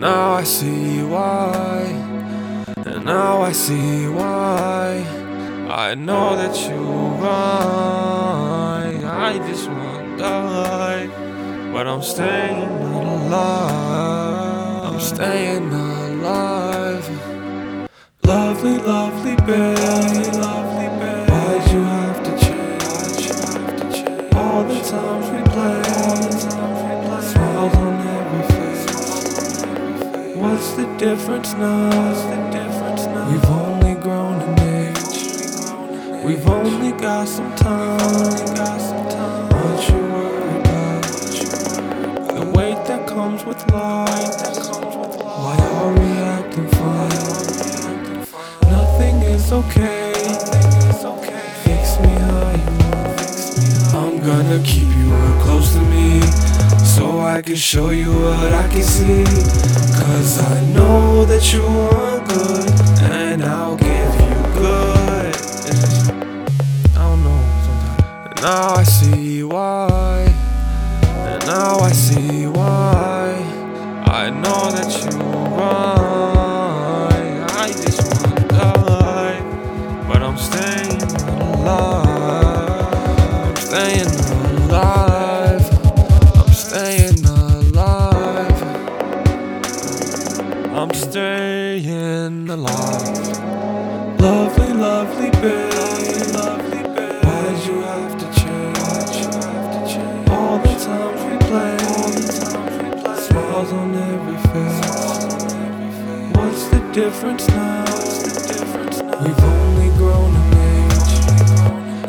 now I see why. And now I see why. I know that you're right. I just wanna die. But I'm staying alive. I'm staying alive. Lovely, lovely babe. Lovely babe. Why'd you have to change? All the times we played. What's the difference now? We've only grown in age. We've only got some time. What you worry about? The weight that comes with life. Why are we acting fine? Nothing is okay. Fix me. I'm gonna keep you close to me. I can show you what I can see. Cause I know that you want good. And I'll give you good. I don't know sometimes. And now I see why. And now I see why. I know that you're right. I just wanna die. But I'm staying alive. I'm staying alive. Lovely, lovely babe. Why'd you have to change? All the times we played. Smiles on every face. What's the difference now? We've only grown in age.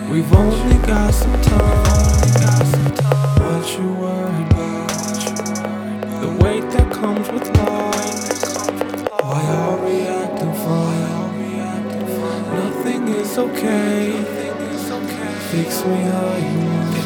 We've only got some time. What you worried about? The weight that comes with life. Okay. Fix me how you want.